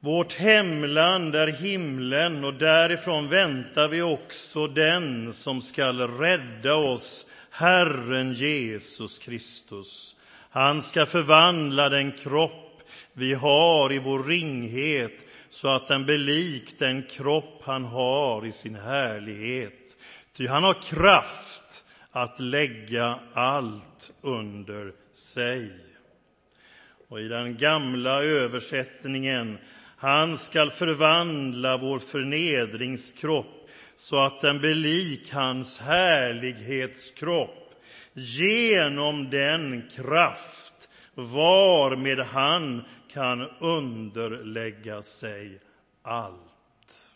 Vårt hemland är himlen och därifrån väntar vi också den som skall rädda oss, Herren Jesus Kristus. Han ska förvandla den kropp vi har i vår ringhet så att den blir lik den kropp han har i sin härlighet. Ty han har kraft att lägga allt under sig. Och i den gamla översättningen han skall förvandla vår förnedringskropp så att den blir lik hans härlighetskropp genom den kraft varmed han kan underlägga sig allt.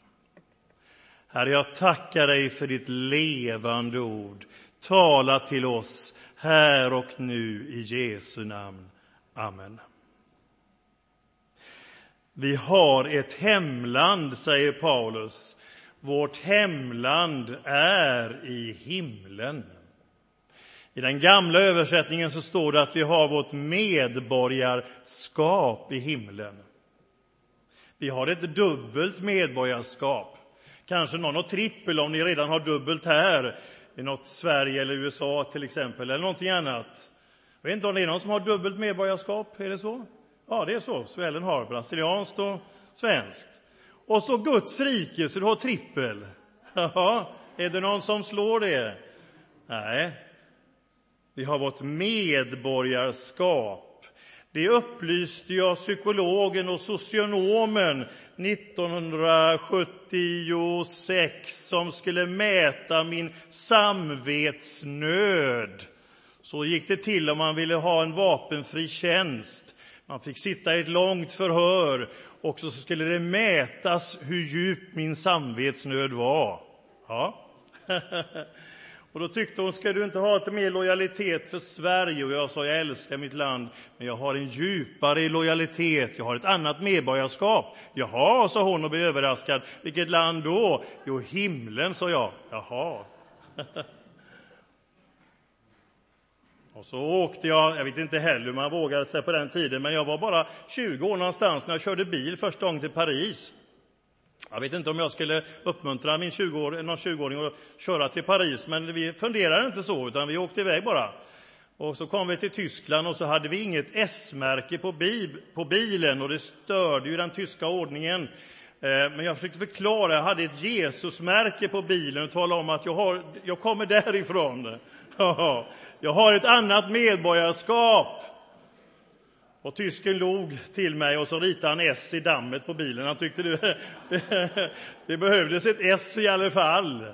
Herre, jag tackar dig för ditt levande ord. Tala till oss här och nu i Jesu namn. Amen. Vi har ett hemland, säger Paulus. Vårt hemland är i himlen. I den gamla översättningen så står det att vi har vårt medborgarskap i himlen. Vi har ett dubbelt medborgarskap. Kanske någon har trippel om ni redan har dubbelt här i något Sverige eller USA till exempel, eller någonting annat. Jag vet inte om det är någon som har dubbelt medborgarskap, är det så? Ja, det är så. Svällen har brasilianskt och svenskt. Och så Guds rike, så du har trippel. Ja, är det någon som slår det? Nej. Vi har vårt medborgarskap. Det upplyste jag psykologen och socionomen 1976 som skulle mäta min samvetsnöd. Så gick det till om man ville ha en vapenfri tjänst. Man fick sitta i ett långt förhör och så skulle det mätas hur djup min samvetsnöd var. Ja. Och då tyckte hon, ska du inte ha lite mer lojalitet för Sverige? Och jag sa, jag älskar mitt land, men jag har en djupare lojalitet, jag har ett annat medborgarskap. Jaha, sa hon och blev överraskad. Vilket land då? Jo, himlen, sa jag. Jaha. Och så åkte jag, jag vet inte heller hur man vågade sig på den tiden, men jag var bara 20 år någonstans när jag körde bil första gången till Paris. Jag vet inte om jag skulle uppmuntra min 20 någon 20-åring att köra till Paris, men vi funderade inte så, utan vi åkte iväg bara. Och så kom vi till Tyskland och så hade vi inget S-märke på, bil, på bilen och det störde ju den tyska ordningen. Eh, men jag försökte förklara, jag hade ett Jesusmärke på bilen och talade om att jag, har, jag kommer därifrån. Jag har ett annat medborgarskap. Och tysken log till mig och så ritade han S i dammet på bilen. Han tyckte det, det behövdes ett S i alla fall.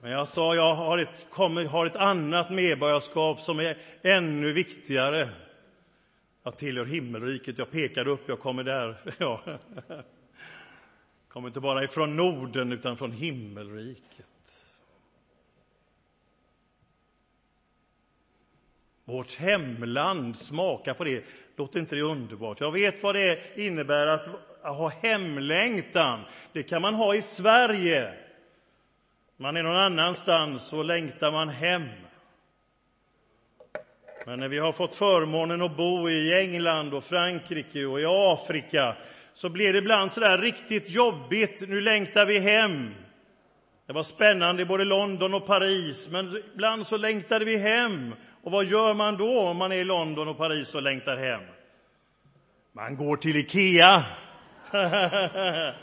Men jag sa, jag har ett, kommer, har ett annat medborgarskap som är ännu viktigare. Jag tillhör himmelriket, jag pekade upp, jag kommer där. Ja. Kommer inte bara ifrån Norden, utan från himmelriket. Vårt hemland, smaka på det. Låter inte det underbart? Jag vet vad det innebär att ha hemlängtan. Det kan man ha i Sverige. Man är någon annanstans och längtar man hem. Men när vi har fått förmånen att bo i England och Frankrike och i Afrika så blir det ibland så där riktigt jobbigt. Nu längtar vi hem. Det var spännande i både London och Paris, men ibland så längtade vi hem. Och vad gör man då om man är i London och Paris och längtar hem? Man går till Ikea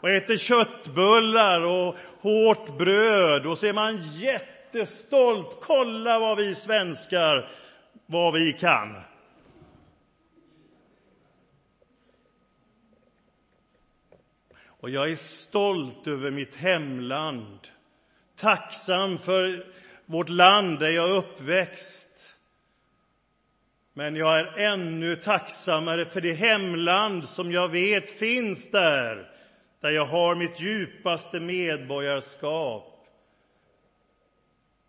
och äter köttbullar och hårt bröd och så är man jättestolt. Kolla vad vi svenskar, vad vi kan. Och jag är stolt över mitt hemland, tacksam för vårt land där jag är uppväxt. Men jag är ännu tacksammare för det hemland som jag vet finns där, där jag har mitt djupaste medborgarskap.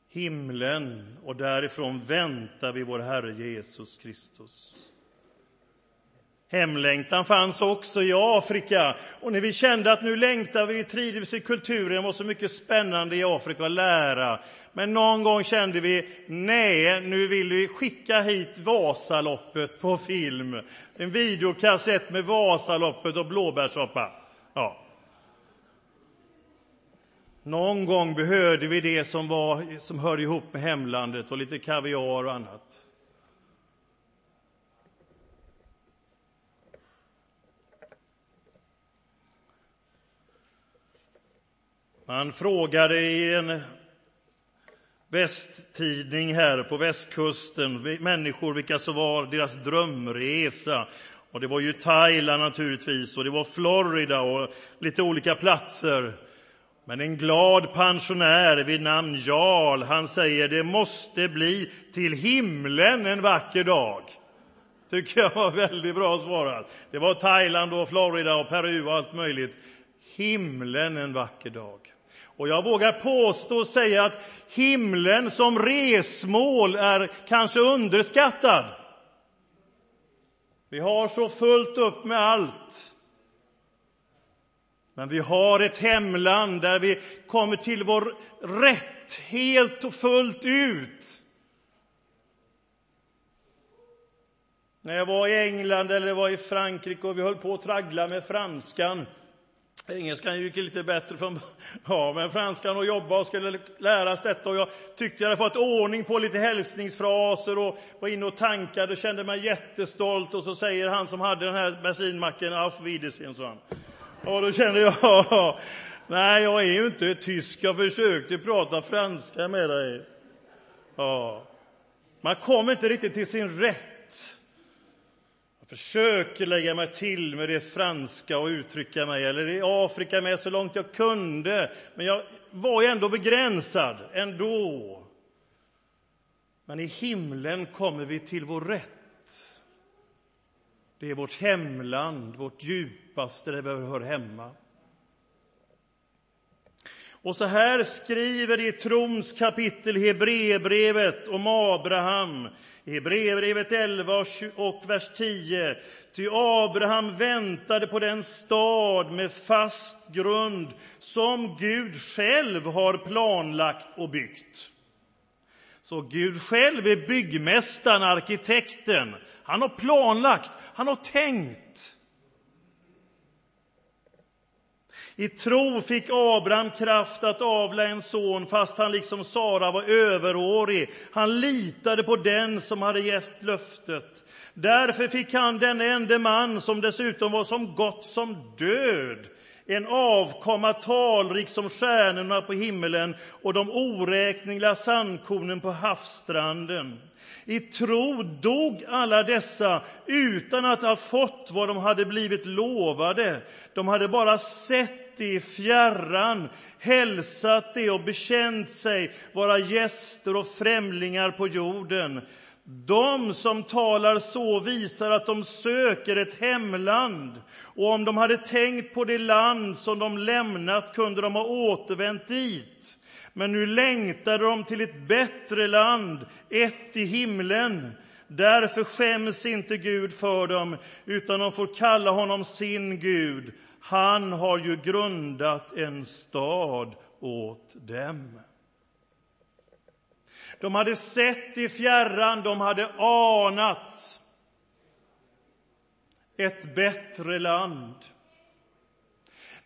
Himlen, och därifrån väntar vi vår Herre Jesus Kristus. Hemlängtan fanns också i Afrika. Och när vi kände att nu längtar vi, trivdes i kulturen, det var så mycket spännande i Afrika att lära. Men någon gång kände vi, nej, nu vill vi skicka hit Vasaloppet på film. En videokassett med Vasaloppet och blåbärssoppa. Ja. Någon gång behövde vi det som, var, som hörde ihop med hemlandet och lite kaviar och annat. Man frågade i en västtidning här på västkusten människor vilka som var deras drömresa. Och det var ju Thailand naturligtvis, och det var Florida och lite olika platser. Men en glad pensionär vid namn Jarl, han säger det måste bli till himlen en vacker dag. Tycker jag var väldigt bra svarat. Det var Thailand och Florida och Peru och allt möjligt. Himlen en vacker dag. Och jag vågar påstå och säga att himlen som resmål är kanske underskattad. Vi har så fullt upp med allt. Men vi har ett hemland där vi kommer till vår rätt helt och fullt ut. När jag var i England eller var i Frankrike och vi höll på att traggla med franskan Engelskan gick lite bättre från ja, men franskan och jobba och skulle läras detta. Och jag tyckte jag hade fått ordning på lite hälsningsfraser och var inne och tankade och kände mig jättestolt. Och så säger han som hade den här bensinmacken, Auf Wiedersehen, sa han. Och då kände jag, nej, jag är ju inte tysk. Jag försökte prata franska med dig. Ja. Man kommer inte riktigt till sin rätt jag försöker lägga mig till med det franska och uttrycka mig, eller i Afrika med så långt jag kunde. Men jag var ju ändå begränsad, ändå. Men i himlen kommer vi till vår rätt. Det är vårt hemland, vårt djupaste, där vi hör hemma. Och så här skriver det i trons kapitel Hebreerbrevet om Abraham, i Hebreerbrevet 11 och vers 10. Ty Abraham väntade på den stad med fast grund som Gud själv har planlagt och byggt. Så Gud själv är byggmästaren, arkitekten. Han har planlagt, han har tänkt. I tro fick Abraham kraft att avla en son fast han liksom Sara var överårig. Han litade på den som hade gett löftet. Därför fick han den enda man som dessutom var som gott som död en avkomma talrik som stjärnorna på himmelen och de oräkneliga sandkornen på havsstranden. I tro dog alla dessa utan att ha fått vad de hade blivit lovade. De hade bara sett i fjärran, hälsat det och bekänt sig vara gäster och främlingar på jorden. De som talar så visar att de söker ett hemland och om de hade tänkt på det land som de lämnat kunde de ha återvänt dit. Men nu längtade de till ett bättre land, ett i himlen. Därför skäms inte Gud för dem, utan de får kalla honom sin Gud. Han har ju grundat en stad åt dem. De hade sett i fjärran, de hade anat ett bättre land.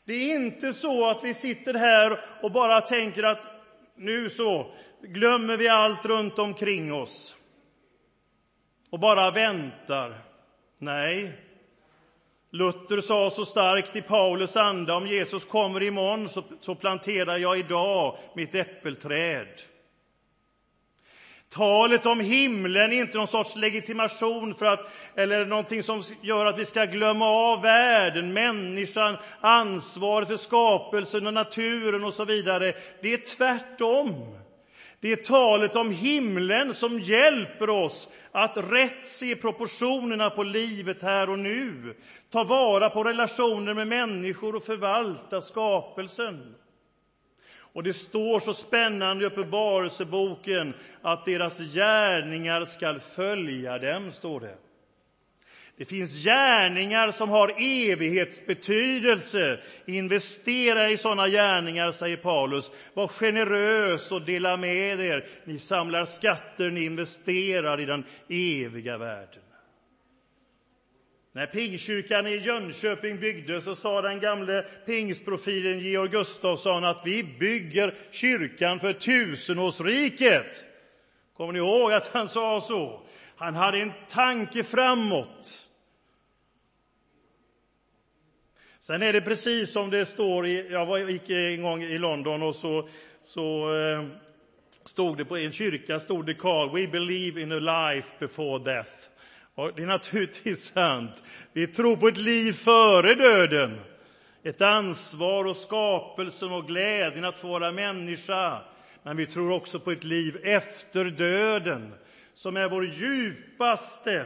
Det är inte så att vi sitter här och bara tänker att nu så glömmer vi allt runt omkring oss och bara väntar. Nej, Luther sa så starkt i Paulus anda, om Jesus kommer imorgon så, så planterar jag idag mitt äppelträd. Talet om himlen är inte någon sorts legitimation för att, eller någonting som gör att vi ska glömma av världen, människan, ansvaret för skapelsen och naturen och så vidare. Det är tvärtom. Det är talet om himlen som hjälper oss att rätt se proportionerna på livet här och nu, ta vara på relationer med människor och förvalta skapelsen. Och det står så spännande i Uppenbarelseboken att deras gärningar skall följa dem, står det. Det finns gärningar som har evighetsbetydelse. Investera i sådana gärningar, säger Paulus. Var generös och dela med er. Ni samlar skatter, ni investerar i den eviga världen. När Pingkyrkan i Jönköping byggdes så sa den gamle pingstprofilen Georg Gustafsson att vi bygger kyrkan för tusenårsriket. Kommer ni ihåg att han sa så? Han hade en tanke framåt. Sen är det precis som det står i, jag var, gick en gång i London och så, så eh, stod det på en kyrka, stod det Carl, we believe in a life before death. Och det är naturligtvis sant. Vi tror på ett liv före döden. Ett ansvar och skapelsen och glädjen att få vara människa. Men vi tror också på ett liv efter döden, som är vår djupaste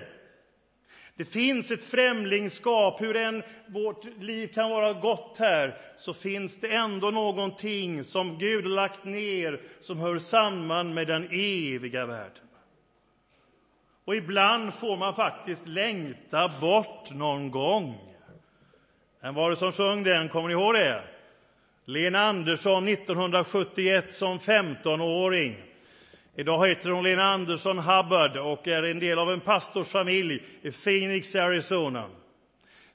det finns ett främlingskap. Hur än vårt liv kan vara gott här så finns det ändå någonting som Gud har lagt ner som hör samman med den eviga världen. Och ibland får man faktiskt längta bort någon gång. Vem var det som sjöng den? Kommer ni ihåg det? Lena Andersson 1971 som 15-åring. Idag heter hon Lena Andersson Hubbard och är en del av en pastorsfamilj i Phoenix, Arizona.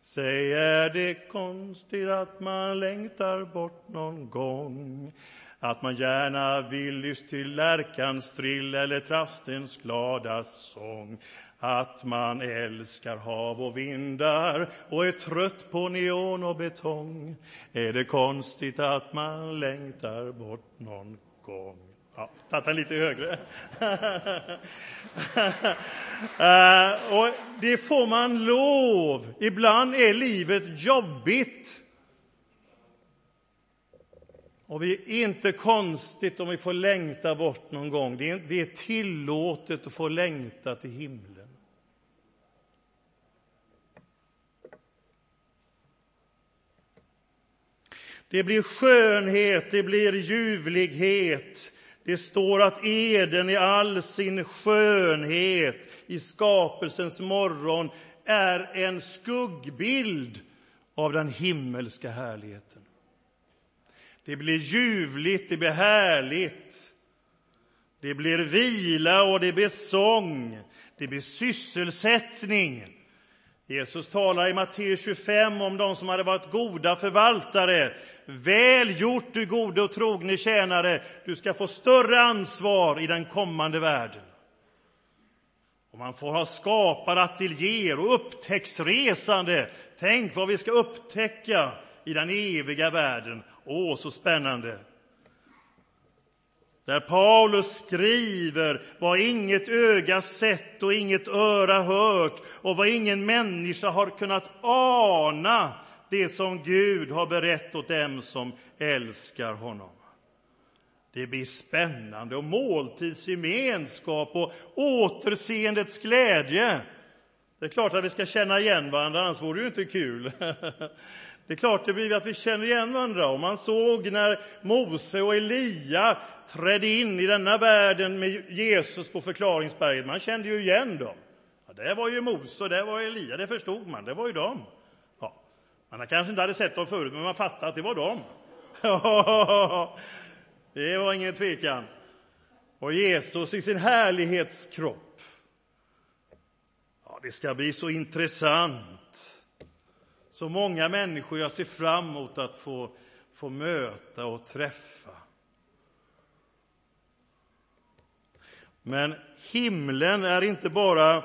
Säg, är det konstigt att man längtar bort någon gång? Att man gärna vill lyss till lärkans trill eller trastens glada sång? Att man älskar hav och vindar och är trött på neon och betong? Är det konstigt att man längtar bort någon gång? Ja, tagit den lite högre. uh, och det får man lov. Ibland är livet jobbigt. Och det är inte konstigt om vi får längta bort någon gång. Det är, det är tillåtet att få längta till himlen. Det blir skönhet, det blir ljuvlighet, det står att Eden i all sin skönhet i skapelsens morgon är en skuggbild av den himmelska härligheten. Det blir ljuvligt, det blir härligt. Det blir vila och det blir sång, det blir sysselsättning. Jesus talar i Matteus 25 om de som hade varit goda förvaltare Väl gjort, du gode och trogne tjänare. Du ska få större ansvar i den kommande världen. Och man får ha skaparateljéer och upptäcktsresande. Tänk vad vi ska upptäcka i den eviga världen. Åh, så spännande! Där Paulus skriver vad inget öga sett och inget öra hört och vad ingen människa har kunnat ana det som Gud har berett åt dem som älskar honom. Det blir spännande och måltidsgemenskap och återseendets glädje. Det är klart att vi ska känna igen varandra, annars vore det ju inte kul. Det är klart det blir att vi känner igen varandra. Och man såg när Mose och Elia trädde in i denna världen med Jesus på förklaringsberget. Man kände ju igen dem. Ja, det var ju Mose och det var Elia, det förstod man. Det var ju dem. Man kanske inte hade sett dem förut, men man fattade att det var dem. det var ingen tvekan. Och Jesus i sin härlighetskropp. Ja, det ska bli så intressant. Så många människor jag ser fram emot att få, få möta och träffa. Men himlen är inte bara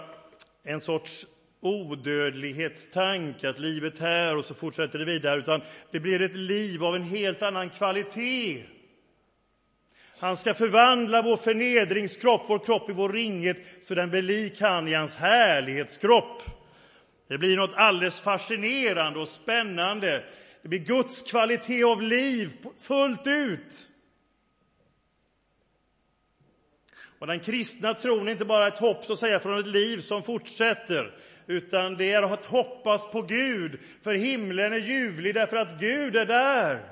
en sorts odödlighetstanke, att livet här och så fortsätter det vidare, utan det blir ett liv av en helt annan kvalitet. Han ska förvandla vår förnedringskropp, vår kropp i vår ringhet, så den blir lik han i hans härlighetskropp. Det blir något alldeles fascinerande och spännande. Det blir Guds kvalitet av liv fullt ut. Och den kristna tron är inte bara ett hopp så att säga, från ett liv som fortsätter, utan det är att hoppas på Gud, för himlen är ljuvlig därför att Gud är där.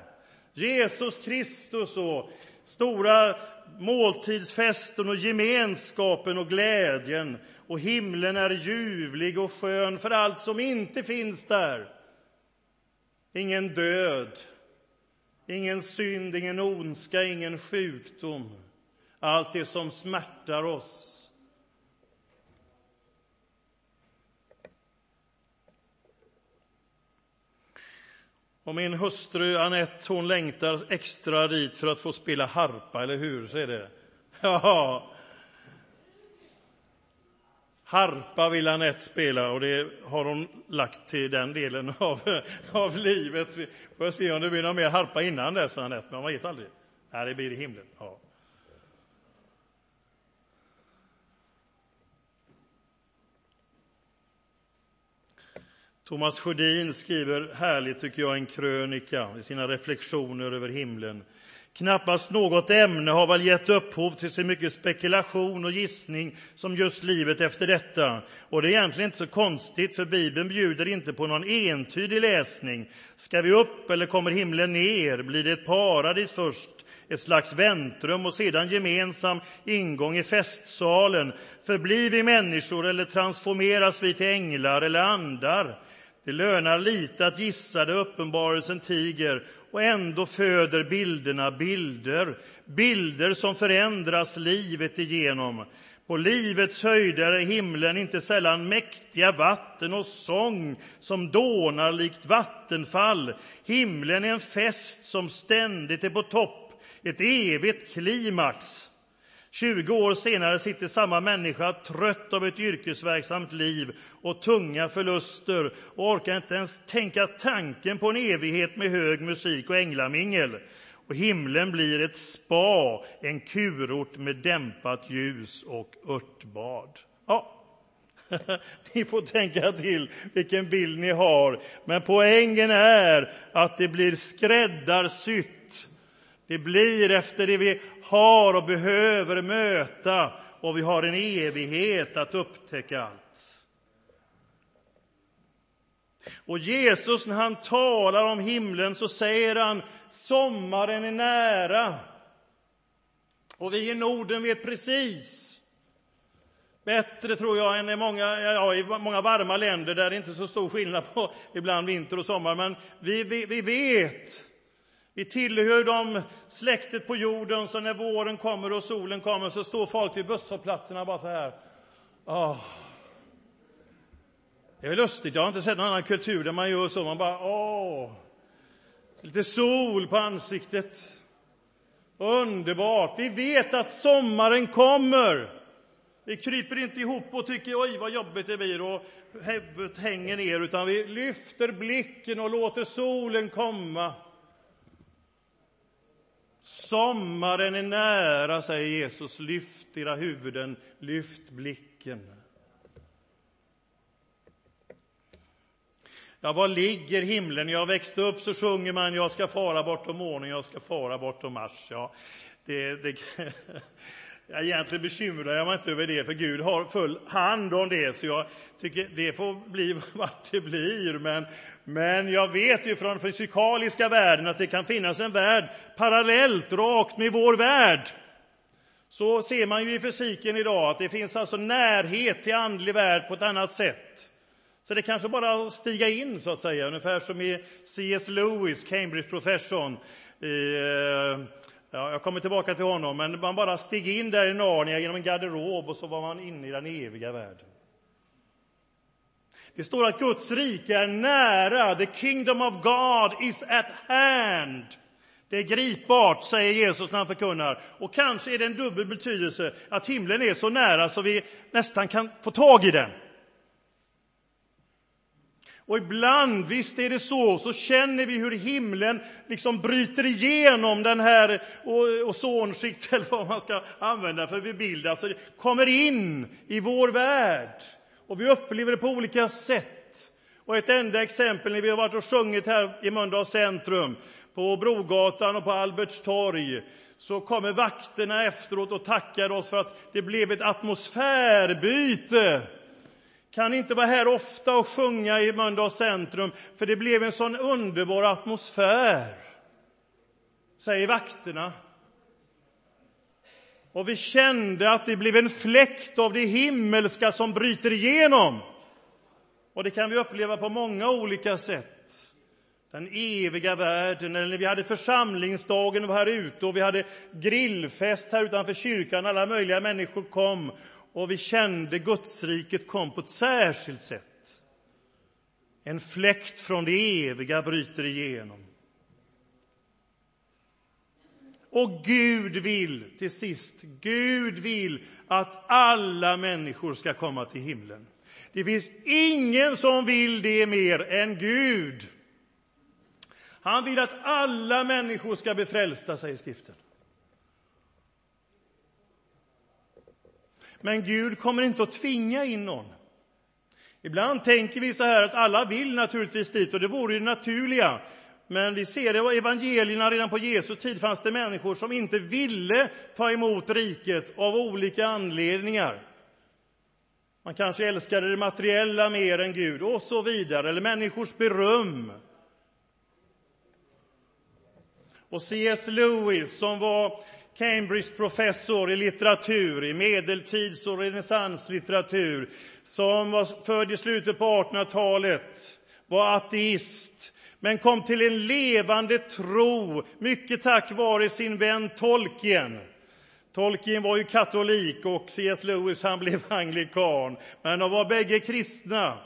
Jesus Kristus och stora måltidsfesten och gemenskapen och glädjen. Och himlen är ljuvlig och skön för allt som inte finns där. Ingen död, ingen synd, ingen ondska, ingen sjukdom. Allt det som smärtar oss. Och min hustru Anette hon längtar extra dit för att få spela harpa, eller hur? Så är det. Ja. Harpa vill Anette spela och det har hon lagt till den delen av, av livet. Vi får se om det blir någon mer harpa innan dess, Anette, men man vet aldrig. Nej, det blir i himlen. Ja. Thomas Sjödin skriver härligt, tycker jag, en krönika i sina reflektioner över himlen. Knappast något ämne har väl gett upphov till så mycket spekulation och gissning som just livet efter detta. Och det är egentligen inte så konstigt, för Bibeln bjuder inte på någon entydig läsning. Ska vi upp eller kommer himlen ner? Blir det ett paradis först? Ett slags väntrum och sedan gemensam ingång i festsalen? Förblir vi människor eller transformeras vi till änglar eller andar? Det lönar lite att gissa det uppenbarelsen tiger och ändå föder bilderna bilder, bilder som förändras livet igenom. På livets höjder är himlen inte sällan mäktiga vatten och sång som dånar likt vattenfall. Himlen är en fest som ständigt är på topp, ett evigt klimax. 20 år senare sitter samma människa trött av ett yrkesverksamt liv och tunga förluster och orkar inte ens tänka tanken på en evighet med hög musik och änglamingel. Och himlen blir ett spa, en kurort med dämpat ljus och örtbad. Ja, ni får tänka till vilken bild ni har. Men poängen är att det blir skräddarsytt. Det blir efter det vi har och behöver möta och vi har en evighet att upptäcka allt. Och Jesus, när han talar om himlen, så säger han sommaren är nära. Och vi i Norden vet precis bättre, tror jag, än i många, ja, i många varma länder där det inte är så stor skillnad på ibland vinter och sommar. Men vi, vi, vi vet vi tillhör de släktet på jorden, så när våren kommer och solen kommer så står folk vid busshållplatserna bara så här. Oh. Det är lustigt, jag har inte sett någon annan kultur där man gör så. Man bara, åh, lite sol på ansiktet. Underbart! Vi vet att sommaren kommer. Vi kryper inte ihop och tycker oj vad jobbigt det blir och huvudet hänger ner, utan vi lyfter blicken och låter solen komma. Sommaren är nära, säger Jesus. Lyft era huvuden, lyft blicken. Ja, var ligger himlen? Jag växte upp så sjunger man Jag ska fara bortom månen, jag ska fara bortom Mars. Ja, det, det, egentligen bekymrar jag mig inte över det, för Gud har full hand om det, så jag tycker det får bli vart det blir. Men, men jag vet ju från den fysikaliska världen att det kan finnas en värld parallellt, rakt med vår värld. Så ser man ju i fysiken idag, att det finns alltså närhet till andlig värld på ett annat sätt. Så det kanske bara att stiga in, så att säga, ungefär som i C.S. Lewis, Cambridge-professorn. Eh, Ja, jag kommer tillbaka till honom, men man bara steg in där i Narnia genom en garderob och så var man inne i den eviga världen. Det står att Guds rike är nära. The kingdom of God is at hand. Det är gripbart, säger Jesus när han förkunnar. Och kanske är det en dubbel betydelse, att himlen är så nära så vi nästan kan få tag i den. Och ibland, visst är det så, så känner vi hur himlen liksom bryter igenom den här ozonskiktet, eller vad man ska använda för bild, alltså det kommer in i vår värld. Och vi upplever det på olika sätt. Och ett enda exempel, när vi har varit och sjungit här i Mölndals centrum, på Brogatan och på Alberts torg, så kommer vakterna efteråt och tackar oss för att det blev ett atmosfärbyte kan inte vara här ofta och sjunga i Mölndals centrum, för det blev en sån underbar atmosfär, säger vakterna. Och vi kände att det blev en fläkt av det himmelska som bryter igenom. Och det kan vi uppleva på många olika sätt. Den eviga världen, eller när vi hade församlingsdagen och var här ute och vi hade grillfest här utanför kyrkan. Alla möjliga människor kom och vi kände Gudsriket kom på ett särskilt sätt. En fläkt från det eviga bryter igenom. Och Gud vill, till sist, Gud vill att alla människor ska komma till himlen. Det finns ingen som vill det mer än Gud. Han vill att alla människor ska bli frälsta, säger skriften. Men Gud kommer inte att tvinga in någon. Ibland tänker vi så här att alla vill naturligtvis dit och det vore det naturliga. Men vi ser det i evangelierna, redan på Jesu tid fanns det människor som inte ville ta emot riket av olika anledningar. Man kanske älskade det materiella mer än Gud och så vidare, eller människors beröm. Och C.S. Lewis, som var Cambridge-professor i litteratur, i medeltids och renässanslitteratur, som var född i slutet på 1800-talet, var ateist, men kom till en levande tro, mycket tack vare sin vän Tolkien. Tolkien var ju katolik och C.S. Lewis han blev anglikan, men de var bägge kristna.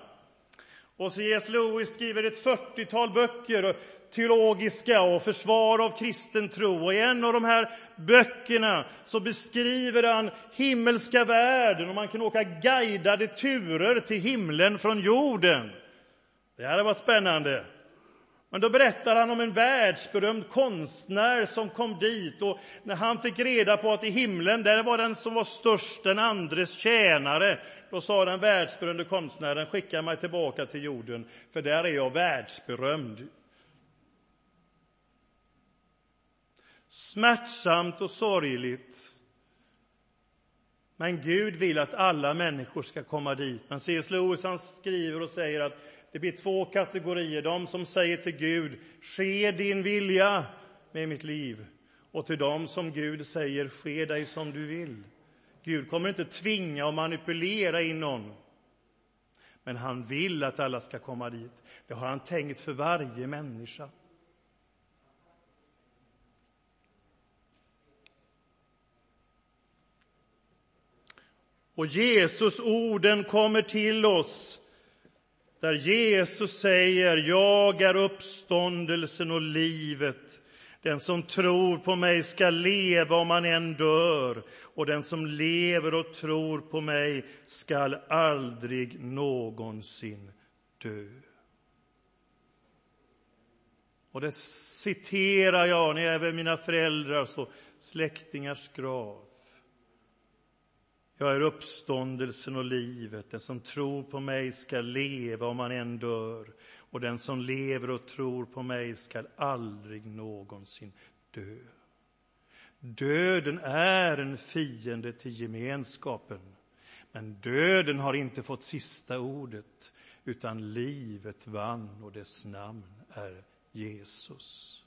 Och C.S. Lewis skriver ett 40-tal böcker, teologiska och försvar av kristen tro. Och I en av de här böckerna så beskriver han himmelska världen och man kan åka guidade turer till himlen från jorden. Det hade varit spännande. Men då berättar han om en världsberömd konstnär som kom dit och när han fick reda på att i himlen där var den som var störst den andres tjänare, då sa den världsberömde konstnären skicka mig tillbaka till jorden, för där är jag världsberömd. Smärtsamt och sorgligt. Men Gud vill att alla människor ska komma dit. Men C.S. Lewis han skriver och säger att det blir två kategorier. De som säger till Gud, ske din vilja med mitt liv. Och till dem som Gud säger, ske dig som du vill. Gud kommer inte tvinga och manipulera in någon. Men han vill att alla ska komma dit. Det har han tänkt för varje människa. Och Jesus orden kommer till oss där Jesus säger, jag är uppståndelsen och livet. Den som tror på mig ska leva om han än dör, och den som lever och tror på mig skall aldrig någonsin dö. Och det citerar jag när jag är vid mina föräldrars och släktingars grav. Jag är uppståndelsen och livet. Den som tror på mig ska leva om han än dör. Och den som lever och tror på mig ska aldrig någonsin dö. Döden är en fiende till gemenskapen. Men döden har inte fått sista ordet, utan livet vann och dess namn är Jesus.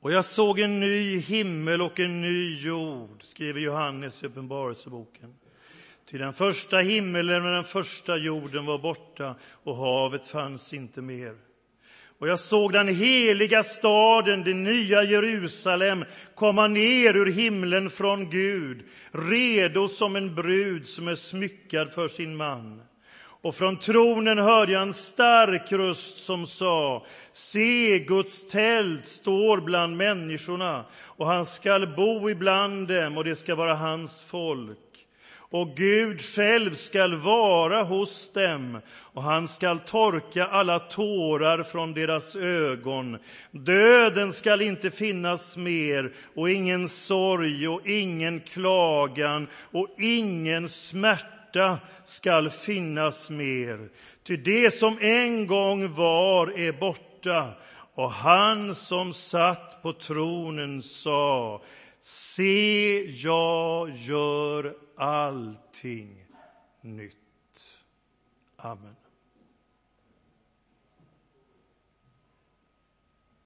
Och jag såg en ny himmel och en ny jord, skriver Johannes i Uppenbarelseboken. Ty den första himmelen och den första jorden var borta och havet fanns inte mer. Och jag såg den heliga staden, det nya Jerusalem, komma ner ur himlen från Gud, redo som en brud som är smyckad för sin man. Och från tronen hörde jag en stark röst som sa, se, Guds tält står bland människorna och han skall bo ibland dem och det ska vara hans folk. Och Gud själv skall vara hos dem och han skall torka alla tårar från deras ögon. Döden skall inte finnas mer och ingen sorg och ingen klagan och ingen smärta smärta skall finnas mer. Ty det som en gång var är borta och han som satt på tronen sa Se, jag gör allting nytt. Amen.